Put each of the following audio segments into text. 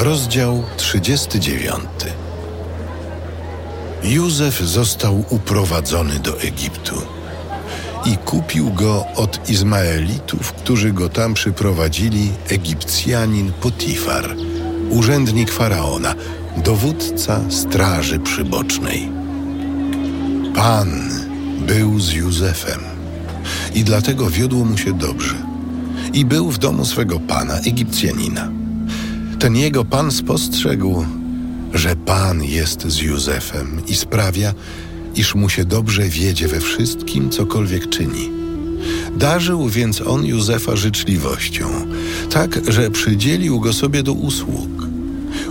Rozdział 39 Józef został uprowadzony do Egiptu i kupił go od Izmaelitów, którzy go tam przyprowadzili Egipcjanin Potifar, urzędnik faraona, dowódca straży przybocznej. Pan był z Józefem i dlatego wiodło mu się dobrze. I był w domu swego pana, Egipcjanina. Ten jego pan spostrzegł, że Pan jest z Józefem i sprawia, iż mu się dobrze wiedzie we wszystkim, cokolwiek czyni. Darzył więc on Józefa życzliwością, tak, że przydzielił go sobie do usług.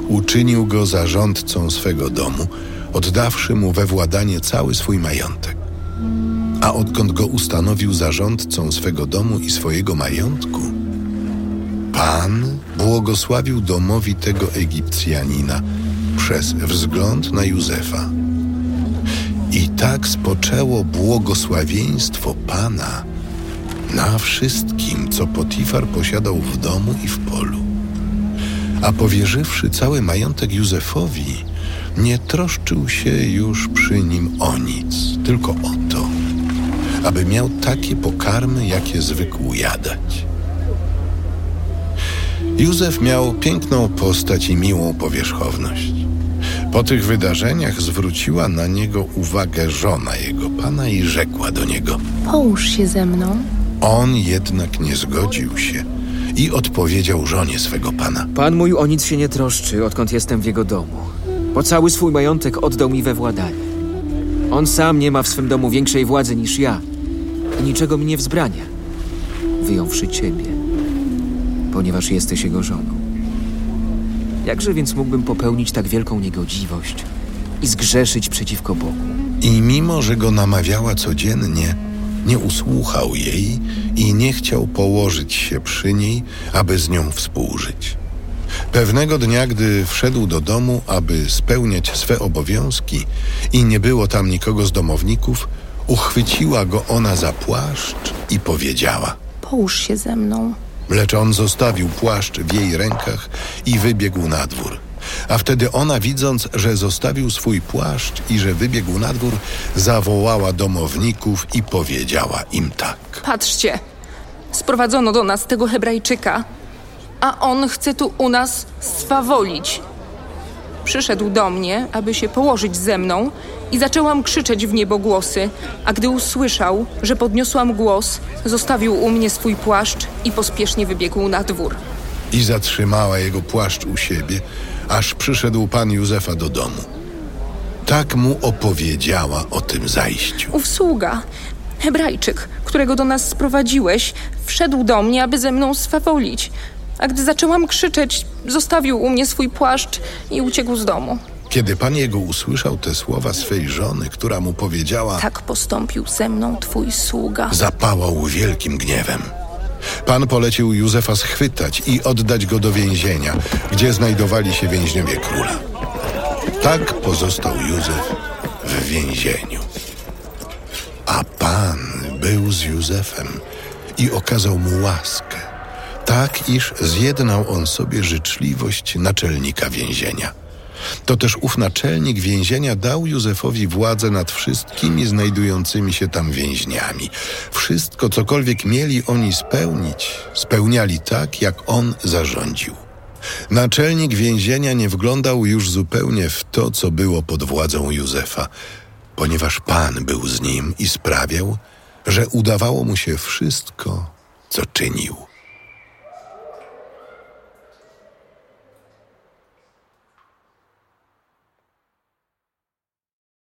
Uczynił go zarządcą swego domu, oddawszy mu we władanie cały swój majątek. A odkąd go ustanowił zarządcą swego domu i swojego majątku, Pan błogosławił domowi tego Egipcjanina przez wzgląd na Józefa. I tak spoczęło błogosławieństwo Pana na wszystkim, co Potifar posiadał w domu i w polu. A powierzywszy cały majątek Józefowi, nie troszczył się już przy nim o nic, tylko o to, aby miał takie pokarmy, jakie zwykł jadać. Józef miał piękną postać i miłą powierzchowność. Po tych wydarzeniach zwróciła na niego uwagę żona jego pana i rzekła do niego: Połóż się ze mną. On jednak nie zgodził się i odpowiedział żonie swego pana: Pan mój o nic się nie troszczy, odkąd jestem w jego domu. Bo cały swój majątek oddał mi we władanie. On sam nie ma w swym domu większej władzy niż ja i niczego mi nie wzbrania, wyjąwszy ciebie, ponieważ jesteś jego żoną. Jakże więc mógłbym popełnić tak wielką niegodziwość i zgrzeszyć przeciwko Bogu? I mimo, że go namawiała codziennie, nie usłuchał jej i nie chciał położyć się przy niej, aby z nią współżyć. Pewnego dnia, gdy wszedł do domu, aby spełniać swe obowiązki i nie było tam nikogo z domowników, uchwyciła go ona za płaszcz i powiedziała: Połóż się ze mną. Lecz on zostawił płaszcz w jej rękach i wybiegł na dwór. A wtedy ona, widząc, że zostawił swój płaszcz i że wybiegł na dwór, zawołała domowników i powiedziała im tak. Patrzcie, sprowadzono do nas tego Hebrajczyka, a on chce tu u nas swawolić. Przyszedł do mnie, aby się położyć ze mną i zaczęłam krzyczeć w niebogłosy, a gdy usłyszał, że podniosłam głos, zostawił u mnie swój płaszcz i pospiesznie wybiegł na dwór. I zatrzymała jego płaszcz u siebie, aż przyszedł pan Józefa do domu. Tak mu opowiedziała o tym zajściu. Ów sługa, Hebrajczyk, którego do nas sprowadziłeś, wszedł do mnie, aby ze mną swawolić. A gdy zaczęłam krzyczeć, zostawił u mnie swój płaszcz i uciekł z domu. Kiedy pan jego usłyszał te słowa swej żony, która mu powiedziała, Tak postąpił ze mną twój sługa. zapałał wielkim gniewem. Pan polecił Józefa schwytać i oddać go do więzienia, gdzie znajdowali się więźniowie króla. Tak pozostał Józef w więzieniu. A Pan był z Józefem i okazał mu łaskę, tak iż zjednał on sobie życzliwość naczelnika więzienia. To też ów naczelnik więzienia dał Józefowi władzę nad wszystkimi znajdującymi się tam więźniami. Wszystko, cokolwiek mieli oni spełnić, spełniali tak, jak on zarządził. Naczelnik więzienia nie wglądał już zupełnie w to, co było pod władzą Józefa, ponieważ Pan był z nim i sprawiał, że udawało mu się wszystko, co czynił.